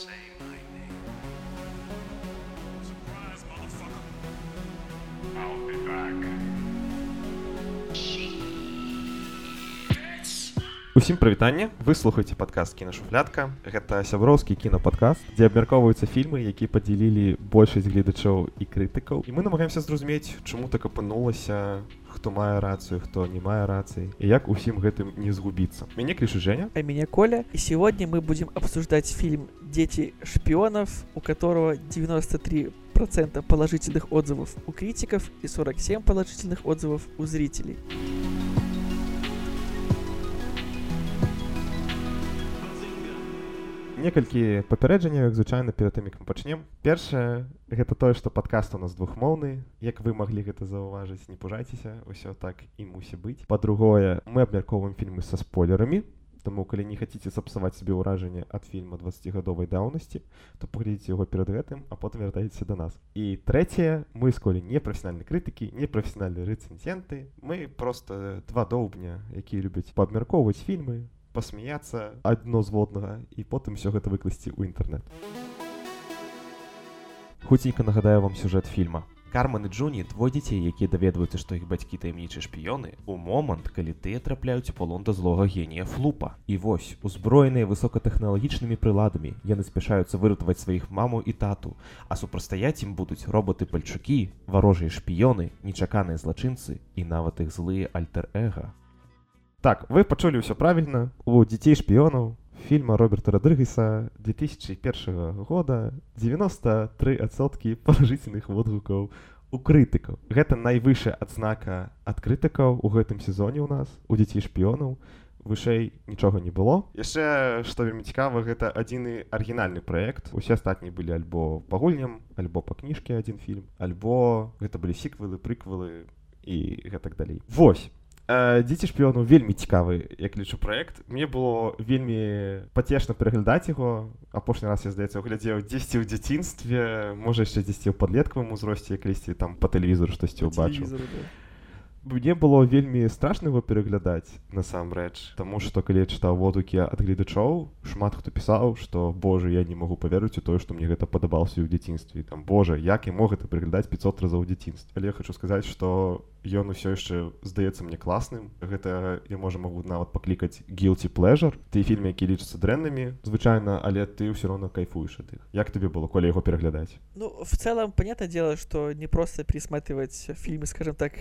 same. Усім прывітанне вы слухаеце падкаст кінашуфлятка гэта сяброўскі кінападкаст дзе абмяркоўваюцца фільмы які падзялілі большасць гледачоў і крытыкаў і мы намагаемся зразумець чаму так апынулася хто мае рацыю хто не мае рацыі і як усім гэтым не згубіцца мяне клішу Женя. А меня Коля. И сегодня мы будем обсуждать фильм дети шпионов у которого 93 процента положительных отзывов у критиков и 47 положительных отзывов у зрителей некалькі папярэджанняў як звычайна перад тым як мы пачнем першае гэта тое што падкаст у нас двухмоўны. Як вы маглі гэта заўважыць не пужайцеся ўсё так і мусі быць. Па-другое мы абмяркоўваем фільмы са спойлерамі. Таму калі не хаце сапсаваць сабе ўражанне ад фільма 20гадовай даўнасці то паглядзіце яго перад гэтым а потым вяртаеце да нас. І трэцяе мы сколі не прафесінальнай крытыкі не прафесінальныя рэцэнзенты. Мы просто два доўбня якія любяць паабмяркоўваць фільмы пасмяяцца адно зводнага і потым все гэта выкласці ў інтэрнэт. Хуценька нагадаю вам сюжэт фільма. Карман і Джуні двое дзяцей, якія даведваюцца, што іх бацькі таямнічыя шпіёны у момант, калі тыя трапляюць у палон да злога генія флупа. І вось узброеныя высокатэхналагічнымі прыладамі яны спяшаюцца выратаваць сваіх маму і тату, а супрастаяць ім будуць роботы-пальчукі, варожыя шпіёны, нечаканыя злачынцы і нават іх злыя альтер-эга. Так, вы пачулі ўсё правільна у дзяцей шпіёнаў фільма Роберта Радрыгеса 2001 года 93 адсоткі палажыцельных водгукаў у крытыкаў. Гэта найвышая адзнака ад крытыкаў у гэтым сезоне ў нас у дзяцей шпіёнаў вышэй нічога не было. яшчэ што вельмі цікава гэта адзіны арыгінальны праект усе астатнія былі альбо па гульням альбо па кніжке адзін фільм альбо гэта былі сіквелы прыквелы і гэтак далей. Вось дзеці шпіёну вельмі цікавы як лічу проект. Мне было вельмі пацешна пераглядаць яго апошні раз я здаецца глядзеў 10 у дзяцінстве можа яшчэ 10 у падлеткавым узросце калісьці там по тэлевізору штосьці ўбачыў мне было вельмі страшна его пераглядаць насамрэч Таму што калі чытаў водукі ад гледачоў шмат хто пісаў што Боже я не могу паверыць у тое што мне гэта падабаўся ў дзяцінстве там Боже як і мог гэта прыглядаць 500 разоў дзяцінства але я хочу сказаць што ён усё яшчэ здаецца мне класным. Гэта я можа могу нават паклікаць гілці плежар ты фільмы які лічацца дрэннымі звычайна але ты ўсё роўно кайфуеш ад іх. Як тебе было коли яго пераглядаць? Ну в целом понятно дело что не просто пересматривать фильмы скажем так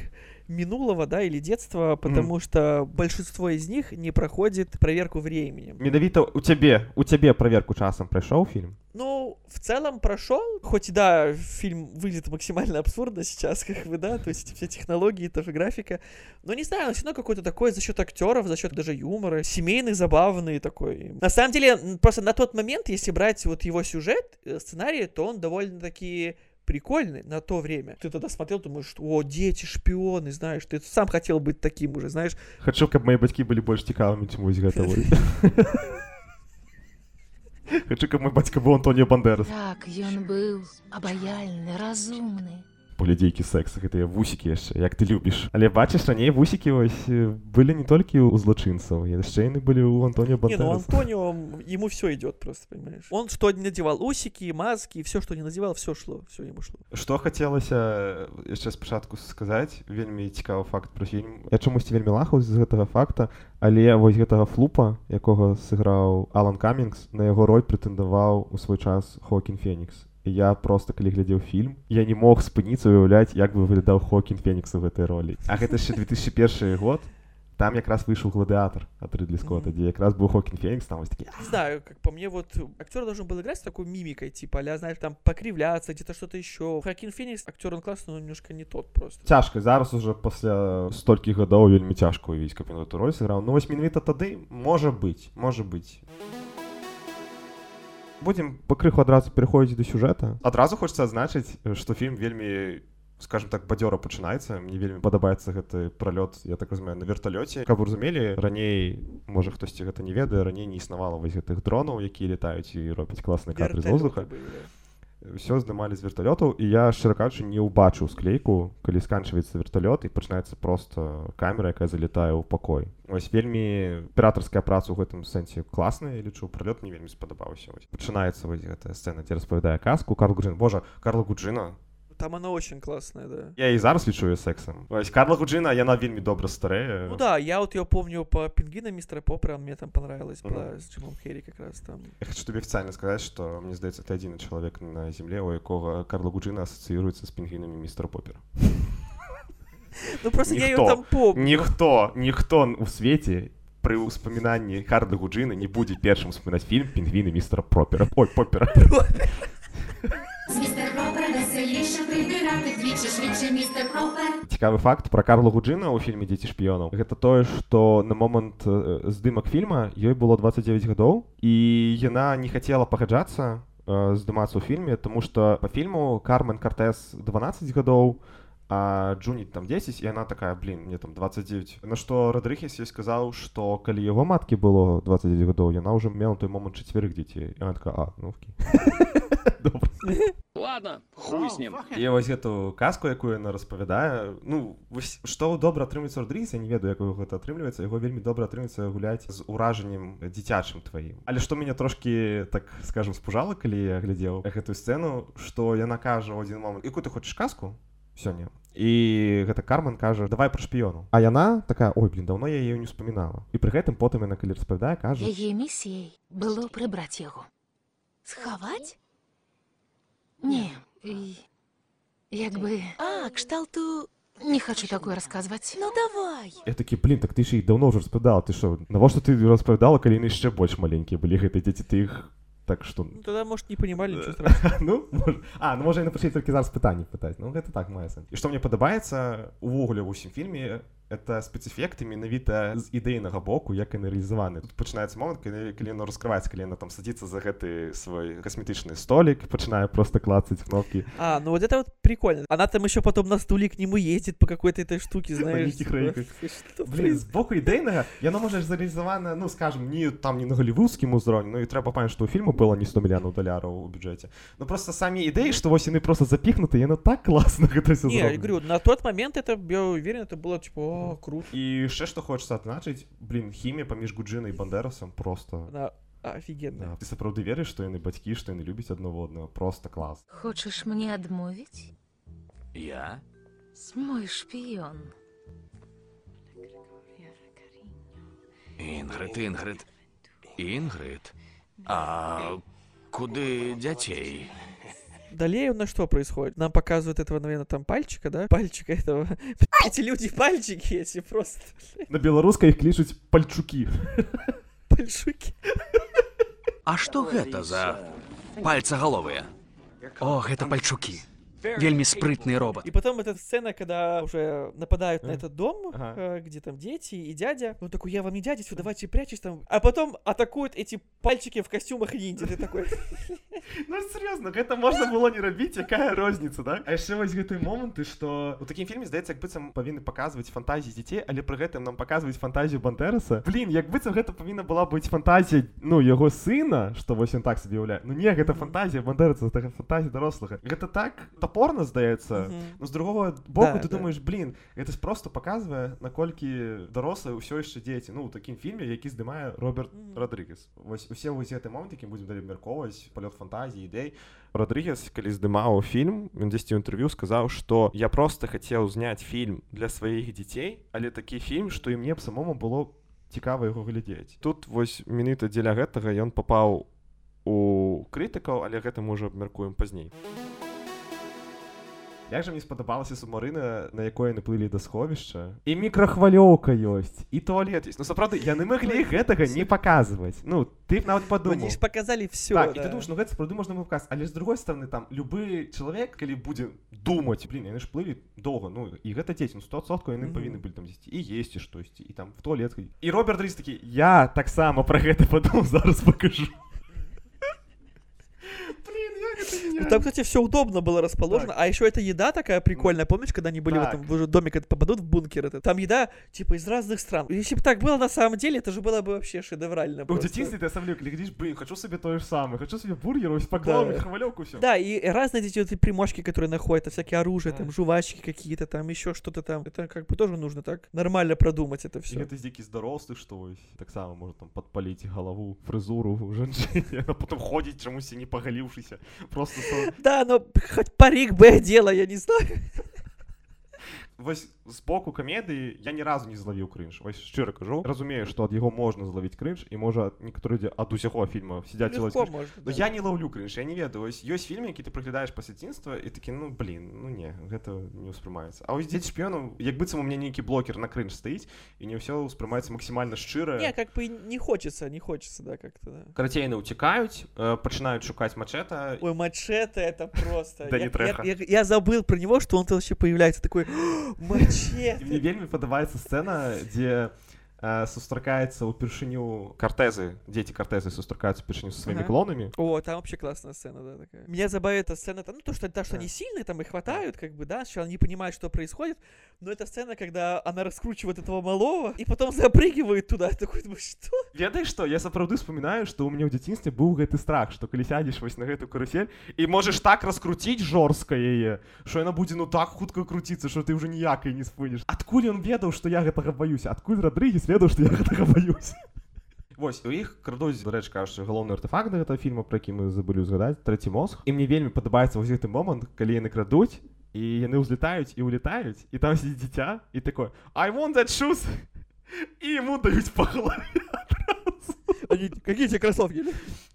минулого да или детства потому mm. что большинство из них не проходит проверку временем. Медавіта у цябе у цябе проверку часам прайшоў фильм? Ну в целом прошел. Хоть и да фильм выглядит максимально абсурдно сейчас как вы да то есть все технологии тоже графика но не знаю все равно какой-то такой за счет актеров за счет даже юмора семейный забавный такой. На самом деле просто на тот момент если брать вот его сюжет э, сценарий то он довольно таки прикольный на то время. Ты тогда смотрел, думаешь, что, о, дети, шпионы, знаешь, ты сам хотел быть таким уже, знаешь. Хочу, чтобы мои батьки были больше цікавыми, чем вы готовы. Хочу, каб мой бацька быў Антоніо Бандерас. Так, ён быў абаяльны, разумны. Паглядзейкі секс, гэтыя вусікі яшчэ, як ты любіш. Але бачыш, раней вусікі вось былі не толькі ў злачынцаў, яшчэ яны былі ў Антоніо. Не, ну Антонио, ему все идет просто, понимаешь. Он что не надевал, усики, маски, все, что не надевал, все шло, все ему шло. Што хацелася яшчэ спачатку сказаць, вельмі цікавы факт пра фільм. Я чамусьці вельмі лахаў з гэтага факта, Але вось гэтага флупа, якога сыграў Алан Камінгс, на яго роль прэтэндаваў у свой час Хокін Фенікс. Я просто калі глядзеў фільм, я не мог спыніцца уяўляць, як бы выглядаў Хокін Фенікс у гэтай ролі. А гэта яшчэ 2001 год там якраз вышел гладиатор от Ридли Скотта, mm-hmm. где как раз был Хокин Феникс, там вот такие... Не знаю, как по мне, вот актер должен был играть с такой мимикой, типа, а знаешь, там покривляться, где-то что-то еще. Хокин Феникс, актер он классный, но немножко не тот просто. Тяжко, зараз уже после стольких годов вельми тяжко увидеть, как он эту роль сыграл. Но восьминвита тады, может быть, может быть. Будем пакрыху адразу пераходзіць да сюжэта. Адразу хочацца адзначыць, што фільм вельмі скажем так бадзёра пачынаецца мне вельмі падабаецца гэты пралёт я так разумею на верталёце каб разумелі раней можа хтосьці гэта не ведае раней не існавала вось гэтых дронаў якія летаюць і робяць класны кадры з воздуха все здымалі з верталётаў і я шчыра кажучы не ўбачыў склейку калі сканчваецца верталёт і пачынаецца просто камера якая залетае ў пакой ось вельмі аператарская праца ў гэтым сэнсе класная лічу пролёт мне вельмі спадабаўся ось. Пачынаецца вось гэтая сцэна дзе распавядае казку Карл Гуджин. Божа Карла Гуджина Там она очень классная, да. я і зараз лічу яе сексам ось Карла Гуджина яна вельмі добра старэе Ну да, я вот ее помню по пингвинам мистера Поппера, мне там понравилась, Мгм. была с Джимом Керри как раз там. Я хочу тебе официально сказать, что мне здаецца ты адзіны чалавек на земле у якога Карла Гуджина асацыюецца з пінгвінамі містера попера Ну просто я ее Никто, там помню. ніхто ніхто у свеце пры ўспамінанні Карла Гуджина не будзе першым успамінаць фільм пінгвіны містера пропера ой попера Містер Пропер Цікавы факт про Карла Гуджина ў фільме дзеці шпіёнаў гэта тое што на момант здымак фільма ёй было 29 гадоў і яна не хацела пагаджацца здымацца ў фільме тому что по фільму Кармен Картес 12 гадоў а Джуні там 10 і она такая блин мне там 29 на што Радрыхес ёй сказаў што калі яго маткі было 29 гадоў яна ўжо мела той момант чацвярых дзяцей. Такая а ну добра Ладно, хуй с ним. І вось гэту казку, якую яна распавядае ну вось што добра атрымліваецца Родрігес, я не ведаю як гэта атрымліваецца яго вельмі добра атрымліваецца гуляць з уражаннем дзіцячым тваім але што мяне трошки так скажем спужала калі я глядзеў гэтую сцэну што яна кажа ў адзін момант якую ты хочаш казку сёння і гэта карман кажа давай пра шпіёну а яна такая ой блин давно я ее не успамінала і пры гэтым потым яна калі распавядае кажа Яе місіяй было прыбраць яго. Схаваць? Не, і... як бы... А, кшталту... Не хочу такое расказваць. Ну давай. Я такі блин так ты ж іх даўно ўжо распавядала ты што навошта ты распавядала калі яны яшчэ больш маленькія былі гэтыя дзеці ты іх так што Ну тогда, может, не понимали, ничего страшного. ну мож... а ну можа яны пачалі толькі зараз пытанні пытаць ну гэта так мае сэнс і што мне падабаецца увогуле ў усім фільме это спецэфекты менавіта з ідэйнага боку як яны рэалізаваны тут пачынаецца момант калі, калі яно раскрываецца калі яна там садзіцца за гэты свой касметычны столик пачынае просто клацаць кнопки. А, ну вот это вот прикольно. Она там еще потом на стуле к нему ездит по какой-то этой штуке, знаешь. боку ідэйнага яно можа зарэалізавана ну скажем не там не на галівудскім узроўні ну і трэба памятаць што ў фільму было не 100 мільянаў даляраў у бюджэце ну просто самі ідэі што вось яны просто запіхнуты яно так класна гэта все Не, я говорю, на тот момент это, я уверен, это было типа, о, круто. і яшчэ што хочацца адзначыць блин хімія паміж гуджынай і бандерасам просто Она офигенная. да. ты сапраўды верыш што яны бацькі што яны любяць адно одного просто клас Хочаш мне адмовіць? Я? Мой шпіён. Інгрид, Інгрид. Інгрид? А куди дятей? Далее у нас что происходит? Нам показывают этого, наверное, там пальчика, да? Пальчика этого. Эти люди пальчики эти просто. на беларускай іх клічуць пальчукі Пальчуки. А што гэта за пальцагаловыя? О, гэта пальчукі. Вельмі спрытны робот. И потом эта сцена, когда уже нападают на этот дом, Ага. э, где там дети и дядя. Он такой, я вам не дядя, все, давайте прячьтесь там. А потом атакуют эти пальчики в костюмах ниндзя. Ты такой, Ну серьезно, гэта можна было не рабіць якая розніца да а яшчэ вось гэтыя моманты што у такім фільме здаецца як быццам павінны паказваць фантазіі дзяцей але пры гэтым нам паказваюць фантазію бандераса блин як быццам гэта павінна была быць фантазія ну яго сына што вось ён так сабе ўяўляе ну не гэта фантазія бандераса гэта фантазія дарослага гэта так топорна здаецца. Ну, з другого боку Да, ты да. думаешь блин гэта ж просто паказвае наколькі дарослыя ўсё яшчэ дзеці ну у такім фільме які здымае Роберт Мгм. Родригес вось усе вось гэты момант які будзем далі абмяркоўваць палёт фантазіі ідэй Родригес калі здымаў фільм ён дзесьці інтэрв'ю сказаў што я просто хацеў зняць фільм для сваіх дзяцей але такі фільм што і мне б самому было цікава яго глядзець тут вось менавіта дзеля гэтага ён папаў у крытыкаў але гэта мы ўжо абмяркуем пазней Як жа мне спадабалася субмарына на якой яны плылі да сховішча і мікрахвалёўка ёсць і туалет ёсць ну сапраўды яны маглі гэтага не паказваць ну ты б нават ну, падумаў они ж показали все. так, і ты думаешь, ну гэта сапраўды можна выказ але з другой стороны там любы чалавек калі будзе думаць блин яны ж плылі доўга ну і гэта дзеці ну 100% яны Мгм. павінны былі там дзесьці і есці штосьці і там в туалет і Роберт Рис такі я таксама пра гэта падумаў зараз пакажу Ну, Там, кстати, все удобно было расположено. А еще эта еда такая прикольная. Помнишь, когда они были в Так. этом в уже доме, когда попадут в бункер этот? Там еда, типа, из разных стран. Если бы так было на самом деле, это же было бы вообще шедеврально. У просто. дитинстві ти сам глядиш, блін, хочу собі те ж саме, хочу собі бургер, ось поклав, Да. хвальовку, все. Да, и разные эти вот примочки, которые находят, это всякие оружия, там, жвачки какие-то, там, еще что-то там. Это как бы тоже нужно так нормально продумать это І все. гэта з якийсь дорослий, що ось так само може там підпалити голову, фризуру у жінчині, а потім ходить чомусь і не поголівшися. Просто со... Да, но хоть парик бы одела, я не знаю. Ось з боку комедії я ні разу не зловив кринж. Ось щиро кажу. Розумію, що від його можна зловити кринж, і може некоторі люди від усього фільму сидять і ловлять Легко кринж. можно. Ну да. я не ловлю кринж, я не ведаю. Ось ёсць фільмы, які ты прыглядаеш па дзяцінства і такі, ну блін, ну не, гэта не ўспрымаецца. А ось дзеці шпіёнаў, як быццам у мяне нейкі блокер на кринж стаіць, і не ўсё ўспрымаецца максімальна шчыра. Не, как бы не хочется, не хочется, да, как-то, да. Карацей, яны ўцікаюць, э, пачынаюць шукаць мачэта. Ой, мачете это просто. Я, я, я- я забыл про него, что он вообще появляется такой І мне вельмі падабаецца сцэна, дзе сустракаецца ўпершыню картезы, дзеці картезы сустракаюцца ўпершыню са сваімі Ага. клонамі. О, там вообще классная сцена, да, такая. Меня забавляет эта сцена, там, ну, то, что, да, что Да. они сильные, там, и хватают, как бы, да, сначала не понимают, что происходит, но эта сцена, когда она раскручивает этого малого, и потом запрыгивает туда, такой, думаю, что? Ведаеш што я сапраўды успамінаю што ў мяне ў дзяцінстве быў гэты страх што калі сядзеш вось на гэту карусель і можаш так раскруціць жорстка яе що яна будзе ну так хутка круціцца што ты ўжо ніякай не спыніш адкуль ён ведаў што я гэтага баюся адкуль Радрыгес Ведаў што я гэтага баюся Вось у іх крадуць дарэч кажучы галоўны артефакт гэтага фільма про які мы забылі ўзгадаць трэці мозг. І мне вельмі падабаецца вось гэты момант калі яны крадуць і яны ўзлетаюць і улетаюць і там сидзіць дзіця і такое I want that shoes! І яму даюць па галаве Они, какие тебе кроссовки?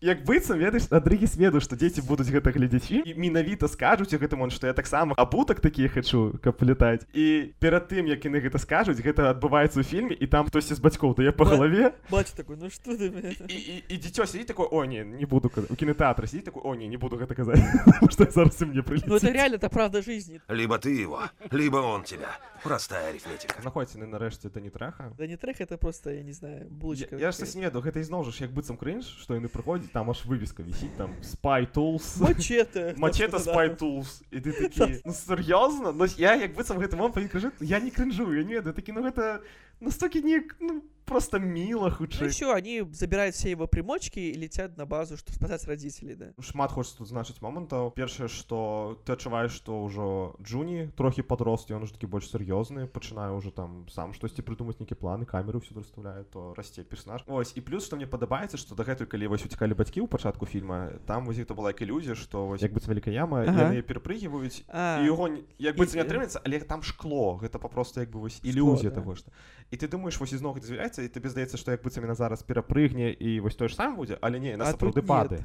як быццам ведаеш Радрыгес ведаў што дзеці будуць гэта глядзець фільм і менавіта скажуць у гэтым он што я таксама абутак такі хачу каб летаць і перад тым як яны гэта скажуць гэта адбываецца ў фільме і там хтосьці з бацькоў дае па галаве Батя такой, ну что ты, меня?» і, дзіцё сидзіць такое о не не буду у кінотэатры сидзіць такой о не не буду гэта казаць што зараз мне прылеціць Ну это реально, это правда жизни. Либо ты его, либо он тебя. Простая арифметика. знаходзіце на нарэшце это не трэха Да не трек, это просто, я не знаю, булочка. Я, я ж не веду гэта ізноў жа ж як быццам крынж што яны прыходзяць там аж вывеска вісіць там spy tools Мачете. Да. Spy Tools. І ти такі, ну серйозно? Ну я як быццам гэты він кажу, я не кринжую, я не ведаю, такі, ну гэта настільки не, ну просто мило Ну хутчэй. все, они забирают все его примочки и летят на базу, чтобы спасать родителей, да. Шмат хочется тут значыць момантаў. Першае, што ты адчуваеш, што ўжо Джуні трохі падрос, і ён уже такі больш сур'ёзны, пачынае ўжо там сам штосьці прыдумаць нейкі планы, камеру ўсюды расставляе, то расце персонаж. Вось, і плюс, што мне падабаецца, што дагэтуль, калі вось уцікалі бацькі ў пачатку фільма, там вось гэта была як ілюзія, што вось як быццам вялікая яма, Ага. яны перапрыгиваюць і яго як быццам не і- атрымаецца але там шкло гэта папросту як бы вось ілюзія да. таго што і ты думаеш вось ізноў гэта з'яўляецца і табе здаецца што як быццам яна зараз перапрыгне і вось тое ж сам будзе але не на сапраўды нет.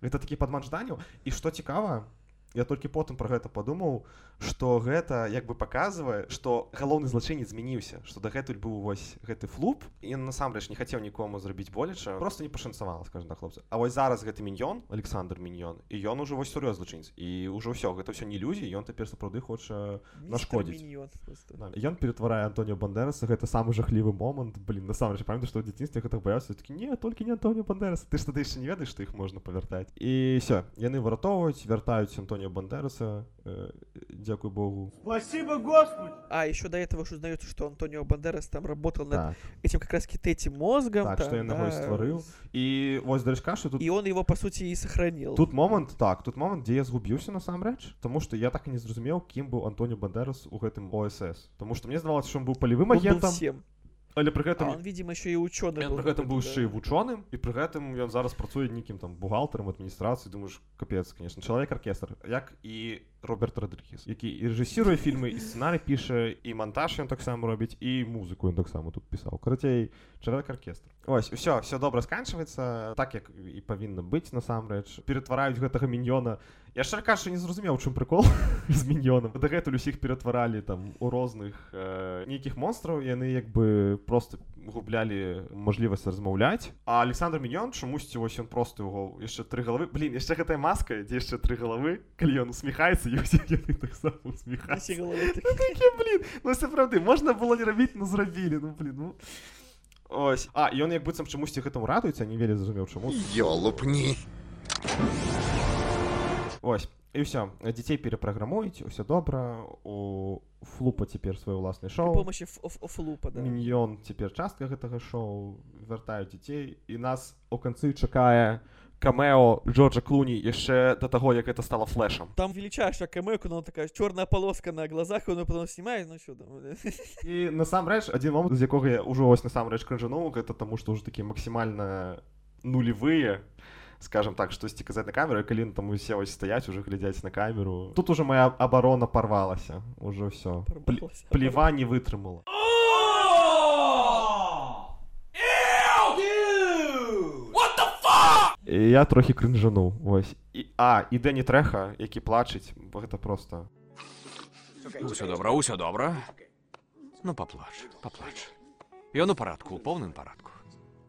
гэта такі падман жаданняў і што цікава я толькі потым пра гэта падумаў што гэта як бы паказвае што галоўны злачынец змяніўся што дагэтуль быў вось гэты флуп. І ён насамрэч не хацеў нікому зрабіць болеча просто не пашанцавала скажем так хлопцы. А вось зараз гэты міньён Александр міньён і ён ужо вось сур'ёз злачынец. І ўжо ўсё гэта ўсё не ілюзій ён цяпер сапраўды хоча нашкодзіць. Ён ператварае Антоніо Бандераса гэта самы жахлівы момант. Блин насамрэч памятаю што ў дзяцінстве гэтых баяўся такі не толькі не Антоніо Бандерас ты ж тады яшчэ не ведаеш што іх можна павяртаць. І все яны выратоўваюць вяртаюць Антоніо Бандераса дзякуй Богу А, еще до этого уж узнается, что Антонио Бандерас там работал над так, этим как раз третьим мозгом. так там, яго і да, стварыў і вось дарэчка што тут И он его, по сути, и сохранил. Тут момант так тут момант дзе я згубіўся насамрэч тому што я так і не зразумеў кім быў Антоні Бандерас у гэтым ОСС Таму што мне здавалося што ён быў палевым он был агентам всем. Але пры гэтым он, видимо, еще Ён был. пры гэтым быў яшчэ і да. вучоным і пры гэтым ён зараз працуе нейкім там бухгалтарам адміністрацыі думаеш капец конечно чалавек аркестр як і Роберт Родрігес які і рэжысіруе фільмы і сцэнарый піша і монтаж ён таксама робіць і музыку ён таксама тут пісаў карацей чалавек аркестр ось все все добра сканчваецца так як і павінна быць насамрэч ператвараюць гэтага міньёна я шчыра кажучы не зразумеў у чым прыкол з міньёнам дагэтуль усіх ператваралі там у розных э, нейкіх монстраў яны як бы просто гублялі мажлівасць размаўляць а Александр міньён чамусьці вось ён просто яго яшчэ тры галавы блин яшчэ гэтая маска дзе яшчэ тры галавы калі ён усміхаецца і ўсе яны таксама головы блін, ну сапраўды можна было не рабіць ну зрабілі ну блин ну. Ось. А ён як быццам чамусьці гэтаму радуецца не вельмі зразумеў чаму Ёлупни. Ось і ўсё дзяцей перапраграмуюць усё добра у флупа цяпер ўласнае При шоу помощи флупа, да. міньён цяпер частка гэтага шоу. Вяртаюць дзяцей і нас у канцы чакае камео Джорджа Клуні яшчэ да таго як это стала флешам Там величайшая камейка, но такая черная полоска на глазах, он потом снимает, ну там. і насамрэч адзін момант з якога я ўжо вось насамрэч крыжануў гэта таму што ўжо такі максімальна нулевыя скажем так штосьці казаць на камеру калі там усе вось стаяць уже глядзяць на камеру. Тут уже моя абарона порвалася уже ўсё плева не вытрымала І я трохі крынжануў вось і а і Дэні трэха які плачыць бо гэта просто. Усё добра, усё добра. Ну, паплач, паплач. Ён у парадку, у поўным парадку.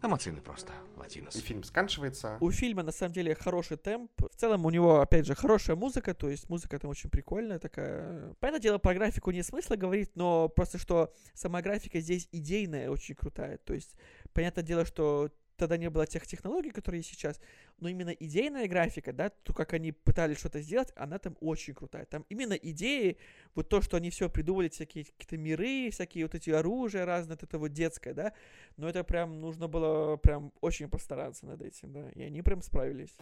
Эмацыйны проста, і лацінас. фільм сканчваецца У фильма на самом деле хороший темп. В целом у него, опять же, хорошая музыка, то есть музыка там очень прикольная такая. Понятное дело, про графику нет смысла говорить, но просто что сама графика здесь идейная, очень крутая. То есть, понятное дело, что тогда не было тех технологий, которые есть сейчас, но именно идейная графика, да, то, как они пытались что-то сделать, она там очень крутая. Там именно идеи, вот то, что они все придумали, всякие какие-то миры, всякие вот эти оружия разные, вот это вот детское, да, но это прям нужно было прям очень постараться над этим, да, и они прям справились.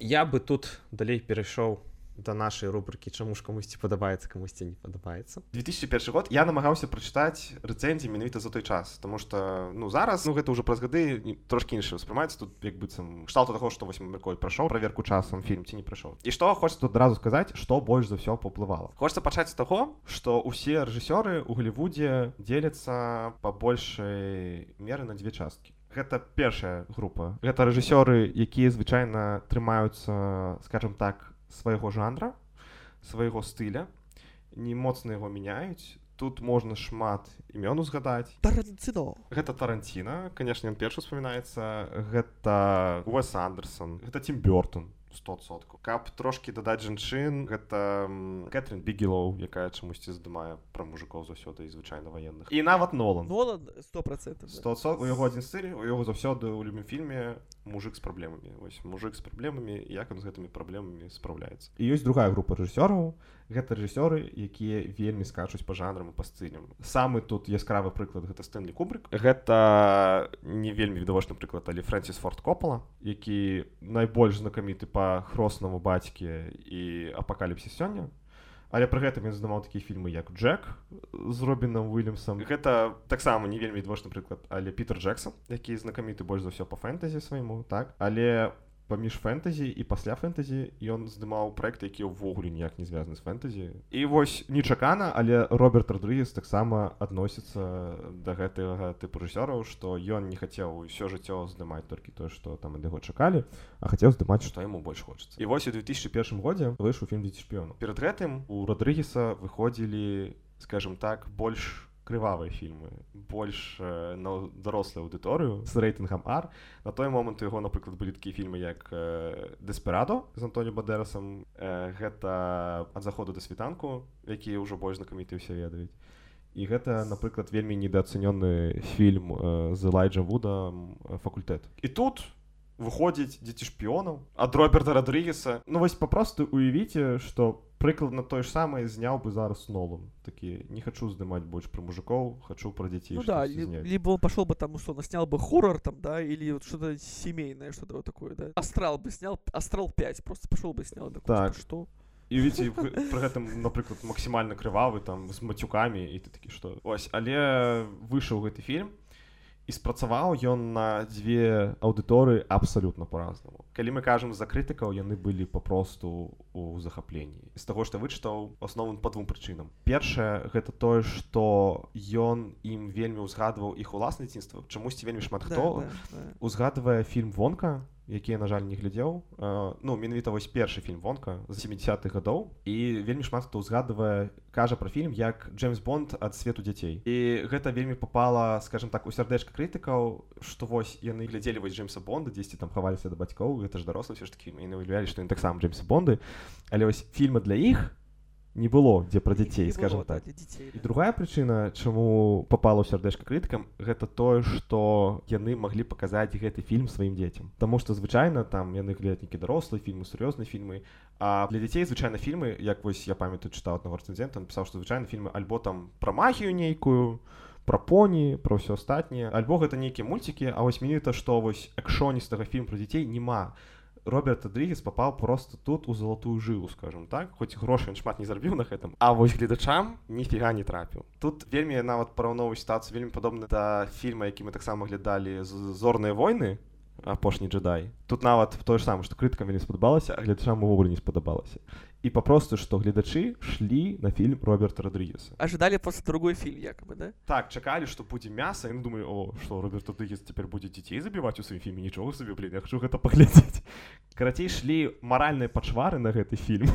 я бы тут далей перайшоў да нашай рубрыкі чаму ж камусьці падабаецца камусьці не падабаецца 2001 год я намагаўся прачытаць рэцэнзіі менавіта за той час тому что ну зараз ну гэта ўжо праз гады трошкі інша ўспрымаецца тут як быццам шталту таго што вось мякой прайшоў праверку часам фільм ці не прайшоў. І што хочется тут адразу сказаць што больш за ўсё паўплывала. Хочется пачаць з таго што ўсе рэжысёры у Глівудзе дзеляцца па большай меры на дзве часткі. Гэта першая група. Гэта рэжысёры якія звычайна трымаюцца скажем так свайго жанра свайго стыля не моцна яго мяняюць тут можна шмат імён узгадаць Тарантино. гэта таранціна конечно ён першы успамінаецца гэта Уэс Андерсон. Гэта Тім Бёртон 100 каб трошки дадаць жанчын гэта Кэтрин бігелоу якая чамусьці здымае пра мужикоў заўсёды і звычайна ваенных. І нават Нолан. Нолан сто процентов. да. 100 у яго адзін стыль у яго заўсёды ў любым фільме мужик з праблемамі вось мужик з праблемамі як ён з гэтымі праблемамі спраўляецца і ёсць другая група рэжысёраў гэта рэжысёры якія вельмі скачуць па жанрам і па стылям самы тут яскравы прыклад гэта стэнлі кубрик. Гэта не вельмі відавочны прыклад але фрэнсіс форд копала які найбольш знакаміты па хроснаму бацьке і апакаліпсіс сёння але пры гэтым ён здымаў такія фільмы як Джек з робінам Уильямсом гэта таксама не вельмі відавочны прыклад але Пітер Джексон які знакаміты больш за ўсё па фэнтэзі свайму так? Але паміж фэнтэзі і пасля фэнтэзі ён здымаў проекты які ўвогуле ніяк не звязаны з фэнтэзі і вось нечакана але Роберт Родрыгес таксама адносіцца да гэтага тыпу рэжысёраў што ён не хацеў усё жыццё здымаць толькі тое што там ад яго чакалі а хацеў здымаць што яму больш хочацца. І вось у 2001 годзе выйшаў фільм дзеці шпіёну перад гэтым у Родрыгеса выходзілі скажем так больш крывавыя фільмы больш на дарослую аўдыторыю з рэйтынгам R. На той момант у яго напрыклад былі такія фільмы як дэсперадо з Антоніо бадэрасам э, гэта ад заходу да світанку якія ўжо больш знакаміты ўсе ведаюць і гэта напрыклад вельмі недаацэнённы фільм з элайджа вудам э, факультэт і тут выходзіць дзеці шпіёнаў ад роберта радрыгеса ну вось папросту уявіце што прыкладна тое ж самае зняў бы зараз нолам такі не хачу здымаць больш пра мужикоў хачу пра дзяцей Ну да, ли- зняць». либо он пошел бы там, условно, снял бы хоррор там, да, или вот что-то семейное, что-то вот такое, да. Астрал бы снял, Астрал 5, просто пошел бы снял. такой, Так. Что? і видите пры гэтым напрыклад максімальна крывавы там з мацюкамі і ты такі што ось але выйшаў гэты фільм і спрацаваў ён на дзве аўдыторыі абсалютна по-разнаму калі мы кажам за крытыкаў яны былі папросту у захапленні. З таго што вычытаў асноўным па двум прычынам. Першае гэта тое што ён ім вельмі ўзгадваў іх уласна дзяцінства. Чамусьці вельмі шмат Да, хто да, да. узгадвае фільм вонка які я на жаль не глядзеў. Э, ну менавіта вось першы фільм вонка з 70-х гадоў. І вельмі шмат хто ўзгадвае кажа пра фільм як Джеймс Бонд ад свету дзяцей і гэта вельмі попала скажем так у сярдэчка крытыкаў што вось яны глядзелі вось Джеймса Бонда дзесьці там хаваліся да бацькоў гэта ж дарослы все ж такі і уявлялі што ён таксама Джеймса Бонды але вось фільмы для іх не было дзе пра дзяцей скажем было, да, так. для детей. І другая прычына чаму попала ў сардэшка крытыкам гэта тое што яны маглі паказаць гэты фільм сваім дзецям. Таму што звычайна там яны глядаць нейкі дарослыя фільмы сур'ёзныя фільмы а для дзяцей звычайна фільмы як вось я памятаю чытаў аднаго рэцэнзента напісаў што звычайна фільмы альбо там пра магію нейкую пра поні про ўсё астатняе альбо гэта нейкія мульцікі а вось менавіта што вось экшоністага фільм пра дзяцей няма Роберт Адрігес попаў просто тут у залатую жылу скажем так. Хоць грошы ён шмат не зарабіў на гэтым а вось гледачам ніфіга не трапіў тут вельмі нават параўновую сітуацыю вельмі падобна да фільма які мы таксама глядалі з- зорныя войны апошні джедай. Тут нават тое ж самае што крыткам вельмі спадабалася а гледачам увогуле не спадабалася і папросту што гледачы шлі на фільм роберта Родрігеса Ожидали просто другой фильм, якобы, да? так чакалі што будзе мяса і думаю о што роберт Родрігес цяпер будзе дзяцей забіваць у сваім фільме нічога сабе блин я хочу гэта паглядзець карацей шлі маральныя пачвары на гэты фільм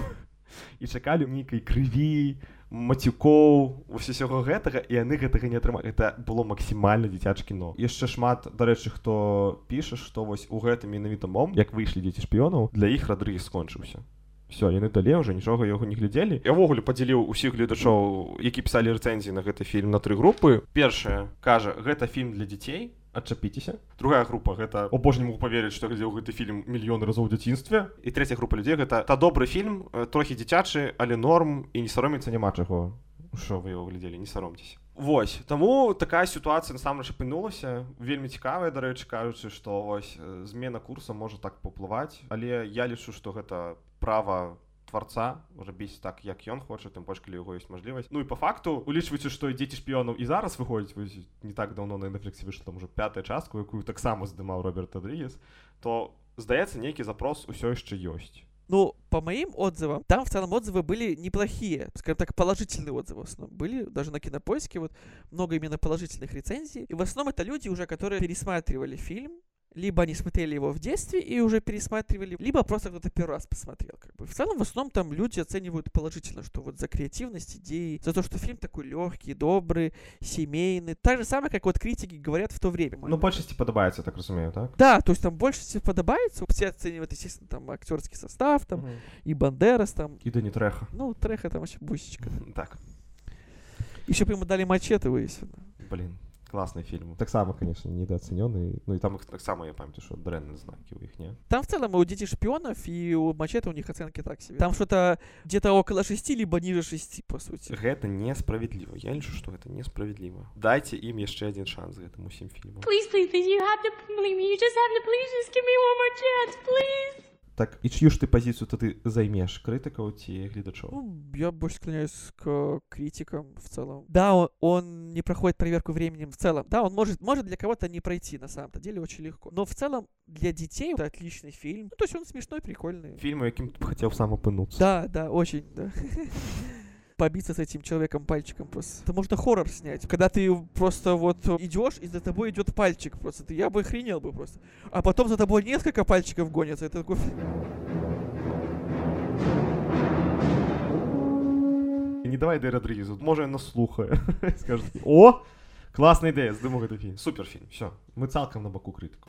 і чакалі нейкай крыві мацюкоў усяго гэтага і яны гэтага не атрымалі. Это было максімальна дзіцяч кіно. Яшчэ шмат дарэчы хто піша што вось у гэтым менавіта мом як выйшлі дзеці шпіёнаў для іх Родрігес скончыўся. Все яны далі ўжо нічога яго не глядзелі. Я ўвогуле падзяліў усіх гледачоў які пісалі рэцэнзіі на гэты фільм на тры групы. Першая кажа гэта фільм для дзяцей адчапіцеся другая група гэта о боже не могу поверыць што глядзеў гэты фільм мільён разоў дзяцінстве і третья група людзей гэта та добры фільм э, трохі дзіцячы але норм і не саромецца няма чаго що вы его глядзелі не саромцеся Вось. Таму такая сітуацыя насамрэч апынулася вельмі цікавая дарэчы кажучы што вось э, змена курса можа так паўплываць але я лічу што гэта права творца рабіць так як ён хоча тым больш калі яго ёсць мажлівасць. Ну і по факту улічваючы што дзеці шпіёнаў і зараз выходзіць вось не так даўно на Netflix выйшла там уже пятая частку якую таксама здымаў Роберт Адрігес то здаецца нейкі запрос усё яшчэ ёсць. Ну, по моим отзывам, там в целом отзывы были неплохие, скажем так, положительные отзывы в основном. Были, даже на кинопоиске вот много именно положительных рецензий. И в основном это люди уже, которые пересматривали фильм, либо они смотрели его в детстве и уже пересматривали, либо просто кто-то первый раз посмотрел. Как бы. В целом, в основном там люди оценивают положительно, что вот за креативность идеи, за то, что фильм такой легкий, добрый, семейный. Так же самое, как вот критики говорят в то время. Ну большасці падабаецца так разумею так Да, то есть там больше всего подобается. Все оценивают, естественно, там актерский состав, там и Бандерас, там, і да не трэха ну, Треха там вообще бусечка. так Еще бы ему дали мачете выяснено. блин класны фільм таксама конечно недооценёны ну і там іх таксама я памятаю што дрэнны знакі у іх не? Там в целом у детей шпионов, и у мачете у них оценки так себе. Там что-то где-то около 6, либо ниже 6, по сути. гэта несправядліва я лічу што гэта несправядліва дайце ім яшчэ адзін шанс гэтым усім фільмам Please, please, please, you have to believe me. You just have to please just give me one more chance, please. так і чью ж ты пазіцыю тады займеш крытыкаў ці гледачоў Ну, я больше склоняюсь к критикам в целом. Да, он, он не проходит проверку временем в целом. Да, он может, может для кого-то не пройти на самом-то деле очень легко. Но в целом для детей это отличный фильм. Ну, то есть он смешной, прикольный. фільму якім ты б хацеў сам апынуцца Да, да, очень, да. Побиться с этим человеком пальчиком просто. Это можно хоррор снять. Когда ты просто вот идешь, и за тобой идет пальчик просто. Ты, я бы охренел бы просто. А потом за тобой несколько пальчиков гонятся. Это такой... не давай дай Родрігезу можа ён нас слухае скажу о класная ідэя здыму гэты фільм суперфільм все мы цалкам на баку крытыку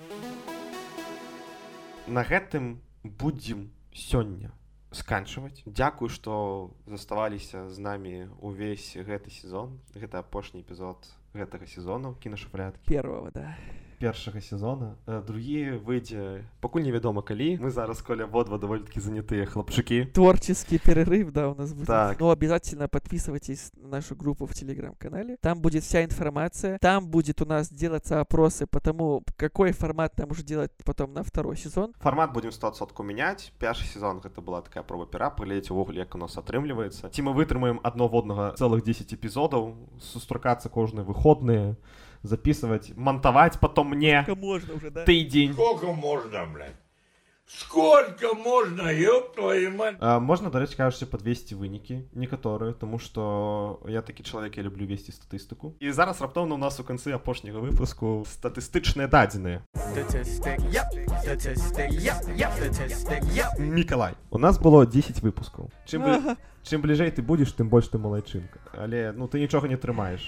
на гэтым будзем сёння сканчваць Дзякую што заставаліся з намі увесь гэты сезон гэта апошні эпізод гэтага сезону кінашафляткі Первого, да. Першага сезона Э, другі выйдзе пакуль невядома калі мы зараз коля абодва даволі такі занятыя хлапчукі Творческий перерыв, да, у нас будет. Так. Но обязательно подписывайтесь на нашу группу в Телеграм-канале. Там будет вся информация. Там будет у нас делаться опросы по тому, какой формат нам уже делать потом на второй сезон. фармат будем 100сотку мяняць першы сезон гэта была такая проба пера паглядзець увогуле як у нас атрымліваецца ці мы вытрымаем адно воднага цэлых 10 эпізодаў сустракацца кожныя выходныя записывать монтаваць потом мне. Сколько можно уже, да? тыдзень Сколько можно, блядь? Сколько можно, ёб твою мать? А, можна дарэчы кажучы подвесці вынікі некаторыя тому что я такі чалавек я люблю весці статыстыку і зараз раптоўна у нас у канцы апошняга выпуску статыстычныя дадзеныя Мікалай у нас было 10 выпускаў чым бли- чым бліжэй ты будзеш тым больш ты малайчынка але ну ты нічога не трымаеш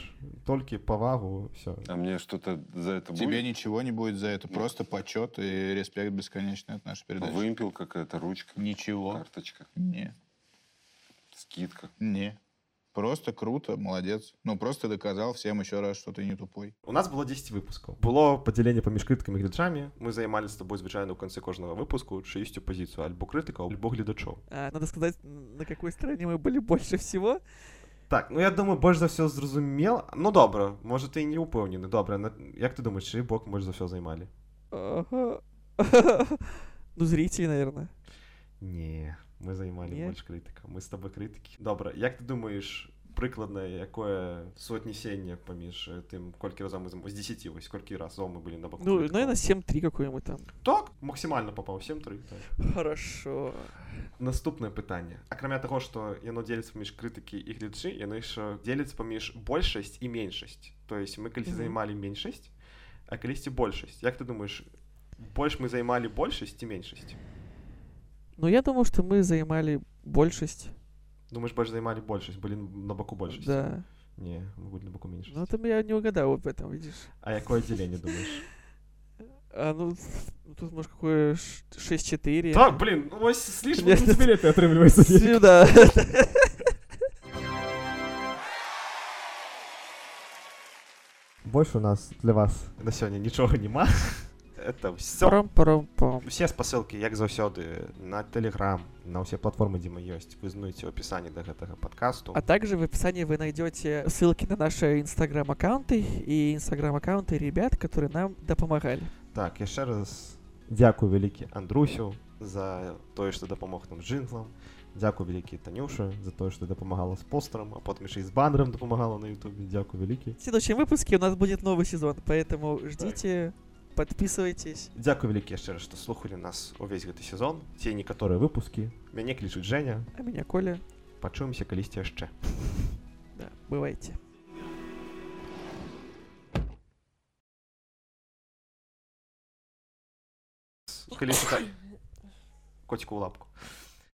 толькі павагу все А мне что-то за это Тебе будет? ничего не будет за это, просто почет и респект бесконечный от нашей передачи. Вымпел какая-то ручка, Ничего. карточка. Не. Скидка. Не. Просто круто, молодец. Ну, просто доказал всем еще раз, что ты не тупой. У нас було 10 випусків. Було поділення поміж критиками і глядачами. Ми займалися з тобою, звичайно, в кінці кожного випуску чиюсь позицію або критика, або глядачов. А, надо сказать, на какой стороне мы были больше всего. Так, ну я думаю, більш за все зрозуміло. Ну добре, може ти і не упевнений. Добре, на- як ти думаєш, чий бок більш за все займали? Ага. Ну, зрители, наверное. Ні, Ми займали Ні? більш критика. Ми з тобою критики. Добре, як ти думаєш, прикладне, яке соотнесення поміж е, тим, скільки разів ми займали? З 10, ось скільки разів ми були на боку Ну, наверное, 7-3 какой-нибудь там. Так, максимально попав, 7-3. Так. Хорошо. Наступне питання. Окрім того, що яно ділиться поміж критики і глядачі, яно ще ділиться поміж більшість і меншість. Тобто ми колись Мгм. займали меншість, а колись більшість. Як ти думаєш, більш ми займали більшість чи меншість? Ну, я думаю, что мы занимали большесть. Думаєш, більш займали більшість, були на боку більшості? Да. Ні, ми були на боку меншості. Ну, там я не угадал об этом, видишь. А яке ділення думаєш? А, ну, ну, тут, может, какое ш- 6-4. Так, блін, ну ось слишком Конечно. білети отримуються. Сюда. Більше у нас для вас на сьогодні нічого нема. Це все. Парам-парам-пам. Всі спосилки, як завсёды, на Telegram, на ўсе платформы, дзе мы ёсць, вы знойдзеце ў апісанні да гэтага падкасту. А также в описании вы найдете ссылки на наши инстаграм-аккаунты и инстаграм-аккаунты ребят, которые нам допомагали. Так, яшчэ раз дзякую вялікі Андрусю за тое, што дапамог нам джинглам. Дзякую вялікі Танюша за тое, што дапамагала з постарам, а потым яшчэ з банерам дапамагала на Ютубе. Дзякую вялікі. Следующем выпуске у нас будет новый сезон, поэтому ждите, подписывайтесь. Дзякую вялікі яшчэ раз, што слухалі нас увесь гэты сезон. Ці некаторыя выпускі. Мяне клічуць Женя. А меня Коля. Пачуемся калісьці яшчэ. Да, бывайте. Калі чытай. Коціку ў лапку.